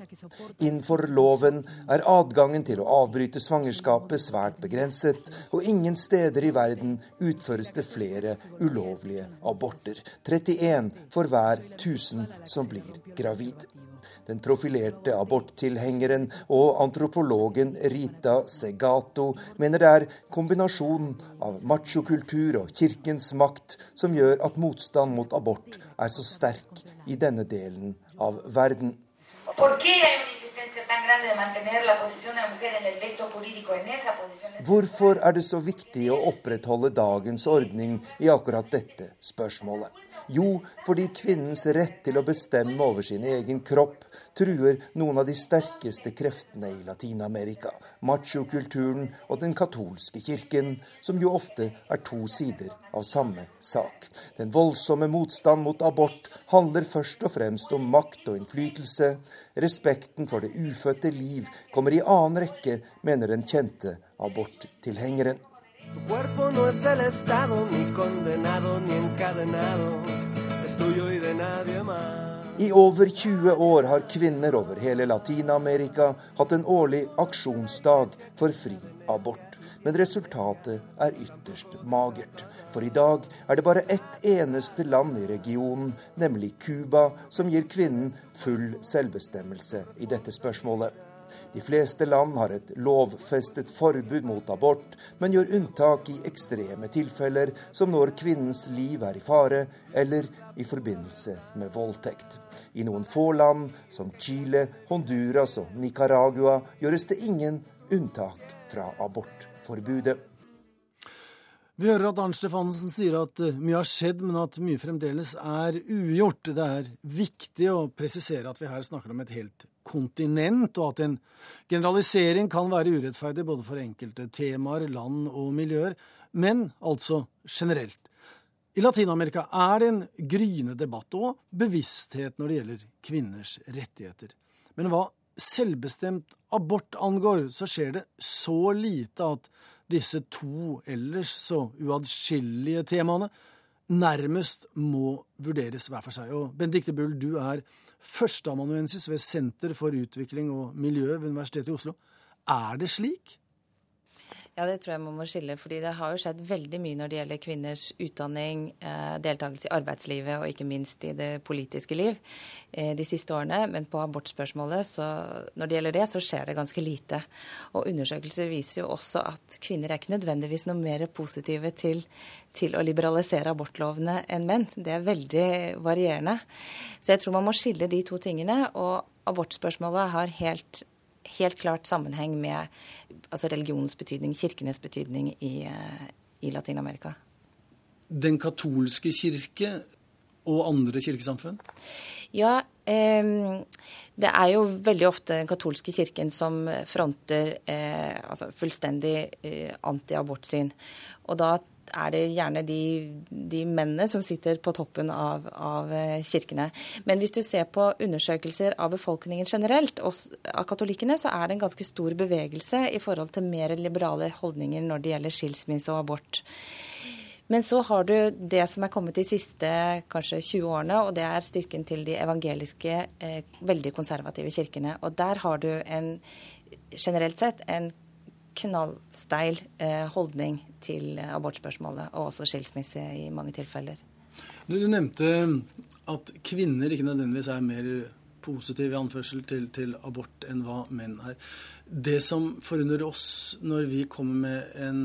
Innenfor loven er adgangen til å avbryte svangerskapet svært begrenset, og ingen steder i verden utføres det flere ulovlige aborter. 31 for hver 1000 som blir gravid. Den profilerte aborttilhengeren og antropologen Rita Segato mener det er kombinasjonen av machokultur og kirkens makt som gjør at motstand mot abort er så sterk i denne delen av verden. Hvorfor er det så viktig å opprettholde dagens ordning i akkurat dette spørsmålet? Jo, fordi kvinnens rett til å bestemme over sin egen kropp truer noen av de sterkeste kreftene i Latin-Amerika. Machokulturen og den katolske kirken, som jo ofte er to sider av samme sak. Den voldsomme motstand mot abort handler først og fremst om makt og innflytelse. Respekten for det ufødte liv kommer i annen rekke, mener den kjente aborttilhengeren. Tu cuerpo no es del Estado, ni condenado, ni encadenado. Es tuyo y de nadie más. I over 20 år har kvinner over hele Latin-Amerika hatt en årlig aksjonsdag for fri abort. Men resultatet er ytterst magert. For i dag er det bare ett eneste land i regionen, nemlig Cuba, som gir kvinnen full selvbestemmelse i dette spørsmålet. De fleste land har et lovfestet forbud mot abort, men gjør unntak i ekstreme tilfeller, som når kvinnens liv er i fare, eller i forbindelse med voldtekt. I noen få land, som Chile, Honduras og Nicaragua, gjøres det ingen unntak fra abortforbudet. Vi hører at Arnt Stefansen sier at eh, mye har skjedd, men at mye fremdeles er ugjort. Det er viktig å presisere at vi her snakker om et helt kontinent, og at en generalisering kan være urettferdig både for enkelte temaer, land og miljøer, men altså generelt. I Latin-Amerika er det en gryende debatt og bevissthet når det gjelder kvinners rettigheter. Men hva selvbestemt abort angår, så skjer det så lite at disse to ellers så uatskillelige temaene nærmest må vurderes hver for seg. Og Benedicte Bull, du er førsteamanuensis ved Senter for utvikling og miljø ved Universitetet i Oslo. Er det slik? Ja, det tror jeg man må skille. fordi det har jo skjedd veldig mye når det gjelder kvinners utdanning, eh, deltakelse i arbeidslivet og ikke minst i det politiske liv eh, de siste årene. Men på abortspørsmålet, så når det gjelder det, så skjer det ganske lite. Og undersøkelser viser jo også at kvinner er ikke nødvendigvis noe mer positive til, til å liberalisere abortlovene enn menn. Det er veldig varierende. Så jeg tror man må skille de to tingene. Og abortspørsmålet har helt helt klart sammenheng med altså religionens betydning, kirkenes betydning i, eh, i Latin-Amerika. Den katolske kirke og andre kirkesamfunn? Ja, eh, det er jo veldig ofte den katolske kirken som fronter eh, altså fullstendig eh, anti-abortsyn. Og da er det gjerne de, de, mennene som sitter på toppen av, av, eh, kirkene. Men hvis du ser på undersøkelser av befolkningen generelt, og av katolikkene, så er det en ganske stor bevegelse i forhold til mer liberale holdninger når det gjelder skilsmisse og abort. Men så har du det som er kommet de siste kanskje 20 årene, og det er styrken til de evangeliske, eh, veldig konservative kirkene. Og der har du en, generelt sett en knallsteil eh, holdning til abortspørsmålet, og også skilsmisse i mange tilfeller. Du, du, nevnte at kvinner ikke nødvendigvis er mer positive i anførsel til, til, abort enn hva menn er. Det som forundrer oss når vi kommer med en,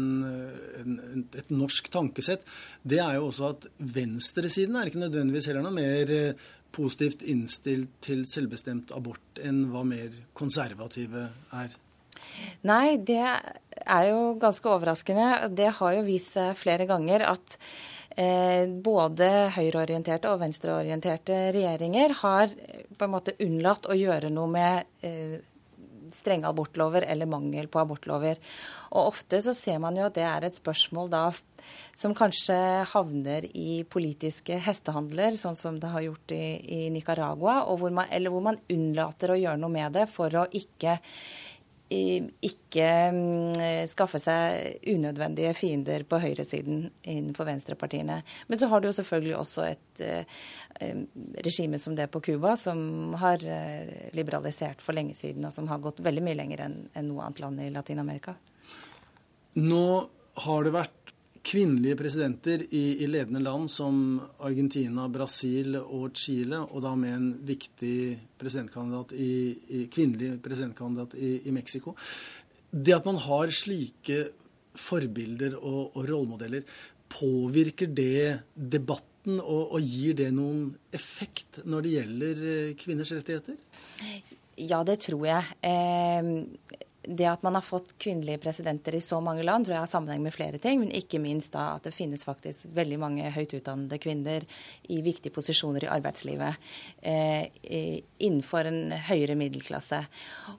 en, et norsk tankesett, det er jo også at venstresiden er ikke nødvendigvis heller noe mer eh, positivt innstilt til selvbestemt abort enn hva mer konservative er. Nei, det er jo ganske overraskende. Det har jo vist seg flere ganger at eh, både høyreorienterte og venstreorienterte regjeringer har på en måte unnlatt å gjøre noe med eh, strenge abortlover eller mangel på abortlover. Og ofte så ser man jo at det er et spørsmål da som kanskje havner i politiske hestehandler, sånn som det har gjort i, i Nicaragua, hvor man, eller hvor man unnlater å gjøre noe med det for å ikke ikke mm, skaffe seg unødvendige fiender på høyresiden innenfor venstrepartiene. Men så har du jo selvfølgelig også et eh, regime som det på Cuba, som har eh, liberalisert for lenge siden, og som har gått veldig mye lenger enn noe annet land i Latin-Amerika. Nå har det vært kvinnelige presidenter i, i, ledende land som Argentina, Brasil og Chile, og da med en viktig presidentkandidat i, i, kvinnelig presidentkandidat i, i Mexico. Det at man har slike forbilder og, og rollemodeller, påvirker det debatten og, og gir det noen effekt når det gjelder eh, kvinners rettigheter? Ja, det tror jeg. Eh, det at man har fått kvinnelige presidenter i så mange land, tror jeg har sammenheng med flere ting. Men ikke minst da at det finnes faktisk veldig mange høyt utdannede kvinner i viktige posisjoner i arbeidslivet. Eh, innenfor en høyere middelklasse.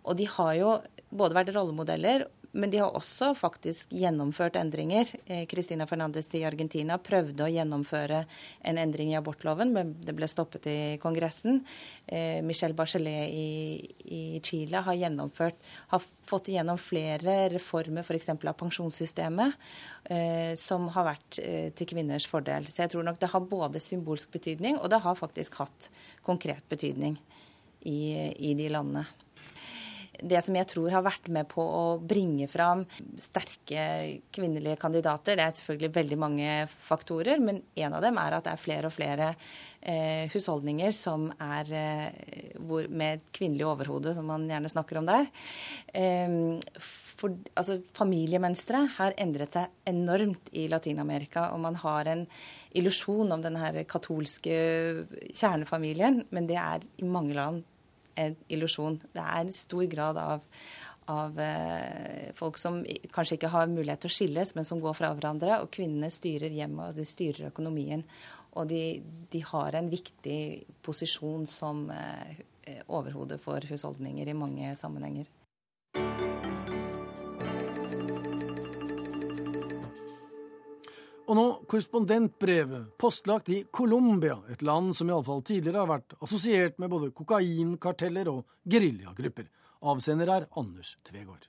Og de har jo både vært rollemodeller men de har også faktisk gjennomført endringer. Cristina eh, Fernandes i Argentina prøvde å gjennomføre en endring i abortloven, men det ble stoppet i Kongressen. Eh, Michelle Bachelet i, i Chile har, har fått igjennom flere reformer, f.eks. av pensjonssystemet, eh, som har vært til kvinners fordel. Så jeg tror nok det har både symbolsk betydning, og det har faktisk hatt konkret betydning i, i de landene det som jeg tror har vært med på å bringe fram sterke kvinnelige kandidater, det er selvfølgelig veldig mange faktorer, men en av dem er at det er flere og flere eh, husholdninger som er eh, hvor, med et kvinnelig overhode, som man gjerne snakker om der. Eh, for, altså, familiemønsteret har endret seg enormt i Latin-Amerika, og man har en illusjon om den katolske kjernefamilien, men det er i mange land en illusjon. Det er en stor grad av, av eh, folk som kanskje ikke har mulighet til å skilles, men som går fra hverandre. Og kvinnene styrer hjemmet, og de styrer økonomien. Og de, de har en viktig posisjon som eh, overhode for husholdninger i mange sammenhenger. Og nå korrespondentbrevet, postlagt i Colombia, et land som iallfall tidligere har vært assosiert med både kokainkarteller og geriljagrupper. Avsender er Anders Tvegård.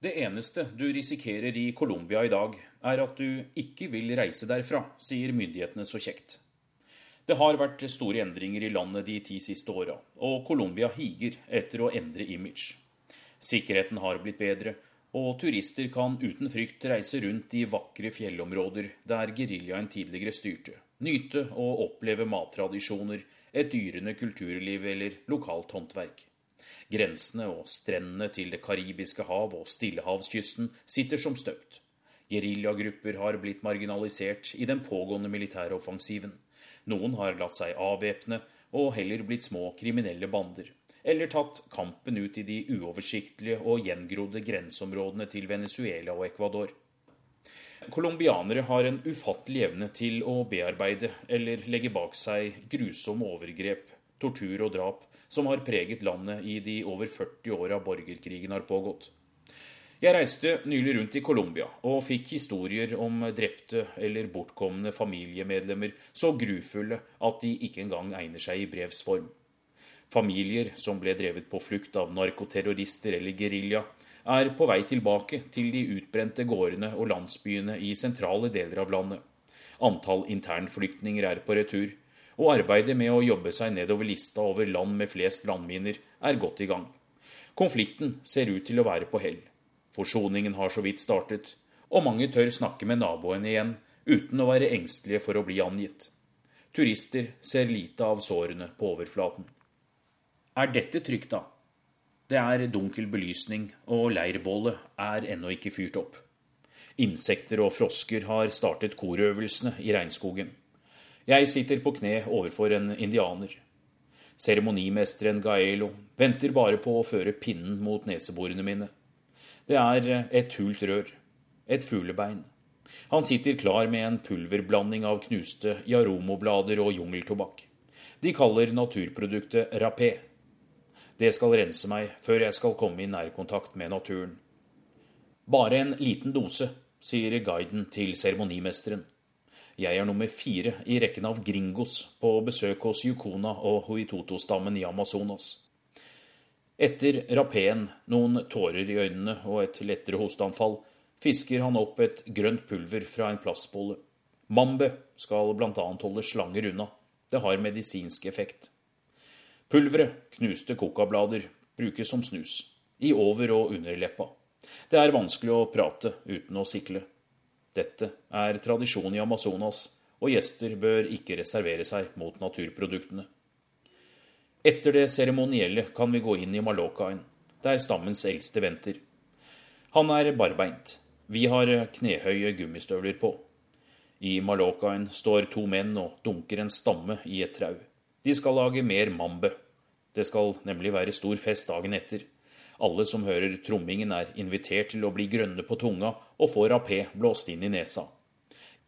Det eneste du risikerer i Colombia i dag, er at du ikke vil reise derfra, sier myndighetene så kjekt. Det har vært store endringer i landet de ti siste åra, og Colombia higer etter å endre image. Sikkerheten har blitt bedre, og turister kan uten frykt reise rundt i vakre fjellområder der geriljaen tidligere styrte, nyte og oppleve mattradisjoner, et yrende kulturliv eller lokalt håndverk. Grensene og strendene til Det karibiske hav og Stillehavskysten sitter som støpt. Geriljagrupper har blitt marginalisert i den pågående militære offensiven. Noen har latt seg avvæpne og heller blitt små kriminelle bander eller tatt kampen ut i de uoversiktlige og gjengrodde grenseområdene til Venezuela og Ecuador. Colombianere har en ufattelig evne til å bearbeide eller legge bak seg grusomme overgrep, tortur og drap som har preget landet i de over 40 åra borgerkrigen har pågått. Jeg reiste nylig rundt i Colombia og fikk historier om drepte eller bortkomne familiemedlemmer så grufulle at de ikke engang egner seg i brevs form. Familier som ble drevet på flukt av narkoterrorister eller gerilja, er på vei tilbake til de utbrente gårdene og landsbyene i sentrale deler av landet. Antall internflyktninger er på retur, og arbeidet med å jobbe seg nedover lista over land med flest landminer er godt i gang. Konflikten ser ut til å være på hell. Forsoningen har så vidt startet, og mange tør snakke med naboene igjen uten å være engstelige for å bli angitt. Turister ser lite av sårene på overflaten. Er dette trygt, da? Det er dunkel belysning, og leirbålet er ennå ikke fyrt opp. Insekter og frosker har startet korøvelsene i regnskogen. Jeg sitter på kne overfor en indianer. Seremonimesteren Gaelo venter bare på å føre pinnen mot neseborene mine. Det er et hult rør, et fuglebein. Han sitter klar med en pulverblanding av knuste jaromoblader og jungeltobakk. De kaller naturproduktet rapé. Det skal rense meg før jeg skal komme i nærkontakt med naturen. Bare en liten dose, sier guiden til seremonimesteren. Jeg er nummer fire i rekken av gringos på besøk hos Yukona og Huitoto-stammen i Amazonas. Etter rapeen, noen tårer i øynene og et lettere hosteanfall, fisker han opp et grønt pulver fra en plastbolle. Mambe skal bl.a. holde slanger unna. Det har medisinsk effekt. Pulveret, knuste kokablader, brukes som snus. I over- og underleppa. Det er vanskelig å prate uten å sikle. Dette er tradisjon i Amazonas, og gjester bør ikke reservere seg mot naturproduktene. Etter det seremonielle kan vi gå inn i Malokaen, der stammens eldste venter. Han er barbeint. Vi har knehøye gummistøvler på. I Malokaen står to menn og dunker en stamme i et trau. De skal lage mer mambe. Det skal nemlig være stor fest dagen etter. Alle som hører trommingen, er invitert til å bli grønne på tunga og få rapé blåst inn i nesa.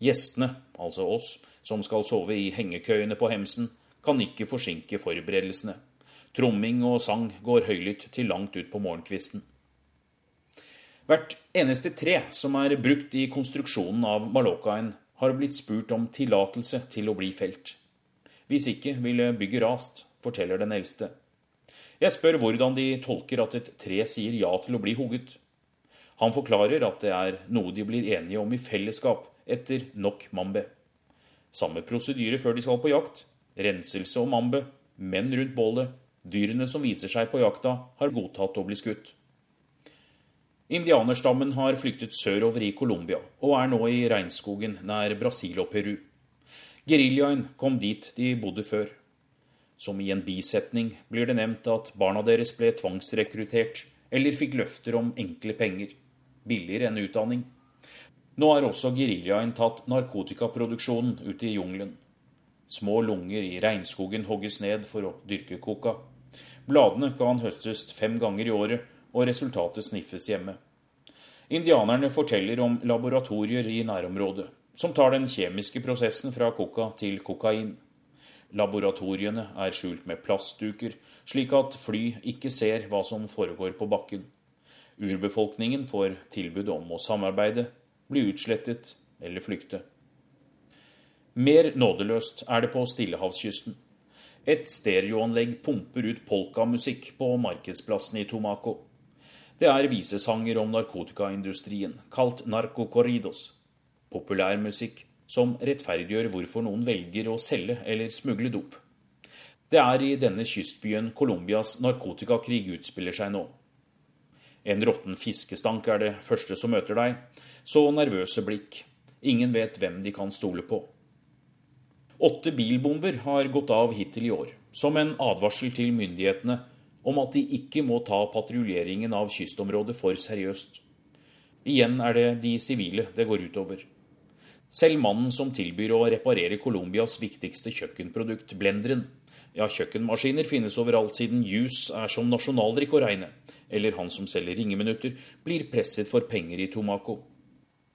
Gjestene, altså oss, som skal sove i hengekøyene på Hemsen, kan ikke forsinke forberedelsene. Tromming og sang går høylytt til langt ut på morgenkvisten. Hvert eneste tre som er brukt i konstruksjonen av Malokaen, har blitt spurt om tillatelse til å bli felt. Hvis ikke ville bygget rast, forteller den eldste. Jeg spør hvordan de tolker at et tre sier ja til å bli hugget. Han forklarer at det er noe de blir enige om i fellesskap etter nok mambe. Samme prosedyre før de skal på jakt. Renselse og mambe, menn rundt bålet, dyrene som viser seg på jakta, har godtatt å bli skutt. Indianerstammen har flyktet sørover i Colombia og er nå i regnskogen nær Brasil og Peru. Geriljaen kom dit de bodde før. Som i en bisetning blir det nevnt at barna deres ble tvangsrekruttert eller fikk løfter om enkle penger, billigere enn utdanning. Nå har også geriljaen tatt narkotikaproduksjonen ute i jungelen. Små lunger i regnskogen hogges ned for å dyrke coca. Bladene kan høstes fem ganger i året, og resultatet sniffes hjemme. Indianerne forteller om laboratorier i nærområdet, som tar den kjemiske prosessen fra coca til kokain. Laboratoriene er skjult med plastduker, slik at fly ikke ser hva som foregår på bakken. Urbefolkningen får tilbud om å samarbeide, bli utslettet eller flykte. Mer nådeløst er det på Stillehavskysten. Et stereoanlegg pumper ut polkamusikk på markedsplassen i Tomaco. Det er visesanger om narkotikaindustrien, kalt narcocorridos. Populærmusikk som rettferdiggjør hvorfor noen velger å selge eller smugle dop. Det er i denne kystbyen Colombias narkotikakrig utspiller seg nå. En råtten fiskestank er det første som møter deg. Så nervøse blikk. Ingen vet hvem de kan stole på. Åtte bilbomber har gått av hittil i år, som en advarsel til myndighetene om at de ikke må ta patruljeringen av kystområdet for seriøst. Igjen er det de sivile det går utover. Selv mannen som tilbyr å reparere Colombias viktigste kjøkkenprodukt, blenderen. Ja, kjøkkenmaskiner finnes overalt siden juice er som nasjonaldrikk å regne. Eller han som selger ringeminutter, blir presset for penger i Tomaco.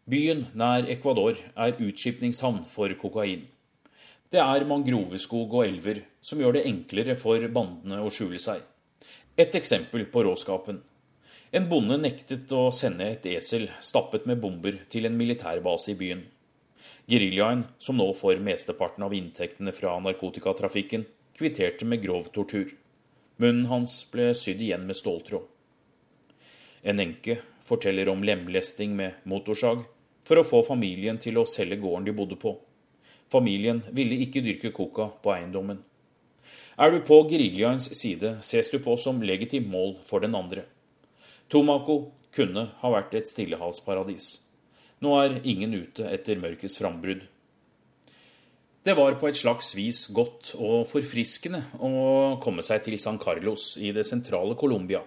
Byen nær Ecuador er utskipningshavn for kokain. Det er mangroveskog og elver som gjør det enklere for bandene å skjule seg. Et eksempel på råskapen. En bonde nektet å sende et esel stappet med bomber til en militærbase i byen. Geriljaen, som nå får mesteparten av inntektene fra narkotikatrafikken, kvitterte med grov tortur. Munnen hans ble sydd igjen med ståltråd. En enke forteller om lemlesting med motorsag for å få familien til å selge gården de bodde på. Familien ville ikke dyrke coca på eiendommen. Er du på geriljaens side, ses du på som legitimt mål for den andre. Tomako kunne ha vært et stillehavsparadis. Nå er ingen ute etter mørkets frambrudd. Det var på et slags vis godt og forfriskende å komme seg til San Carlos i det sentrale Colombia.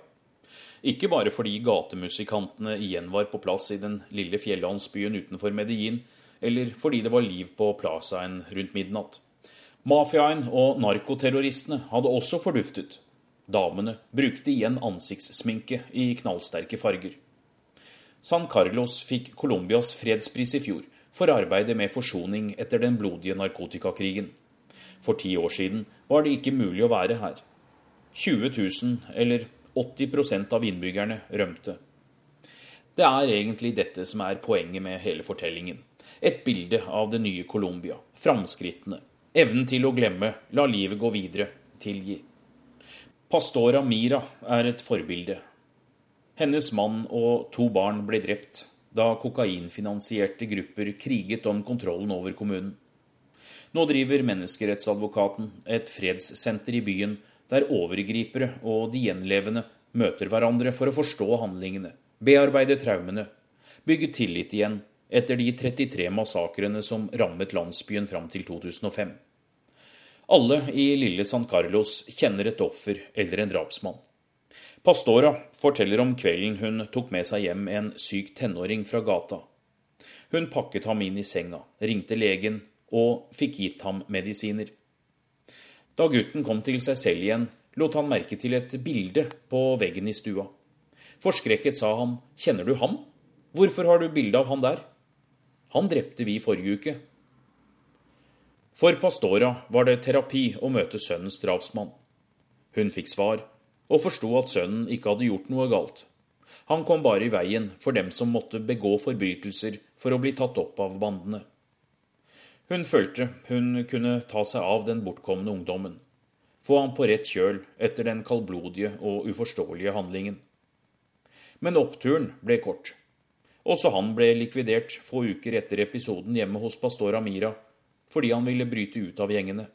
Ikke bare fordi gatemusikantene igjen var på plass i den lille fjellandsbyen utenfor Medellin, eller fordi det var liv på plazaen rundt midnatt. Mafiaen og narkoterroristene hadde også forduftet. Damene brukte igjen ansiktssminke i knallsterke farger. San Carlos fikk Colombias fredspris i fjor for arbeidet med forsoning etter den blodige narkotikakrigen. For ti år siden var det ikke mulig å være her. 20 000, eller 80% av innbyggerne, rømte. Det er egentlig dette som er poenget med hele fortellingen. Et bilde av det nye Colombia. Framskrittene. Evnen til å glemme, la livet gå videre, tilgi. Pastora Mira er et forbilde. Hennes mann og to barn ble drept da kokainfinansierte grupper kriget om kontrollen over kommunen. Nå driver menneskerettsadvokaten et fredssenter i byen der overgripere og de gjenlevende møter hverandre for å forstå handlingene, bearbeide traumene, bygge tillit igjen etter de 33 massakrene som rammet landsbyen fram til 2005. Alle i lille San Carlos kjenner et offer eller en drapsmann. Pastora forteller om kvelden hun tok med seg hjem en syk tenåring fra gata. Hun pakket ham inn i senga, ringte legen og fikk gitt ham medisiner. Da gutten kom til seg selv igjen, lot han merke til et bilde på veggen i stua. Forskrekket sa han, 'Kjenner du ham? Hvorfor har du bilde av han der?' 'Han drepte vi forrige uke.' For Pastora var det terapi å møte sønnens drapsmann. Hun fikk svar, og forsto at sønnen ikke hadde gjort noe galt. Han kom bare i veien for dem som måtte begå forbrytelser for å bli tatt opp av bandene. Hun følte hun kunne ta seg av den bortkomne ungdommen, få ham på rett kjøl etter den kaldblodige og uforståelige handlingen. Men oppturen ble kort. Også han ble likvidert få uker etter episoden hjemme hos pastor Amira, fordi han ville bryte ut av gjengene.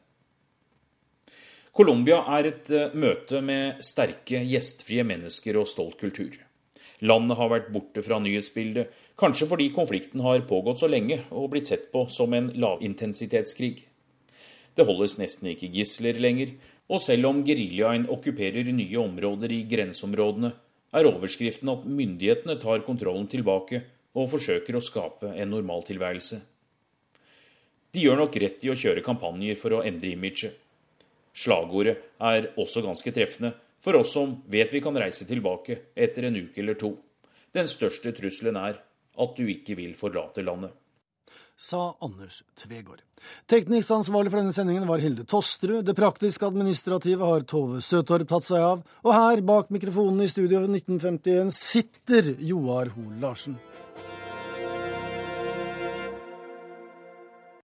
Colombia er et eh, møte med sterke, gjestfrie mennesker og stolt kultur. Landet har vært borte fra nyhetsbildet, kanskje fordi konflikten har pågått så lenge og blitt sett på som en lavintensitetskrig. Det holdes nesten ikke gisler lenger, og selv om geriljaen okkuperer nye områder i grenseområdene, er overskriften at myndighetene tar kontrollen tilbake og forsøker å skape en normaltilværelse. De gjør nok rett i å kjøre kampanjer for å endre imaget. Slagordet er også ganske treffende for oss som vet vi kan reise tilbake etter en uke eller to. Den største trusselen er at du ikke vil forlate landet. Sa Anders Tvegård. Teknisk ansvarlig for denne sendingen var Hilde Tosterud. Det praktiske administrative har Tove Søtorp tatt seg av. Og her bak mikrofonen i studio 1951 sitter Joar Hoel Larsen.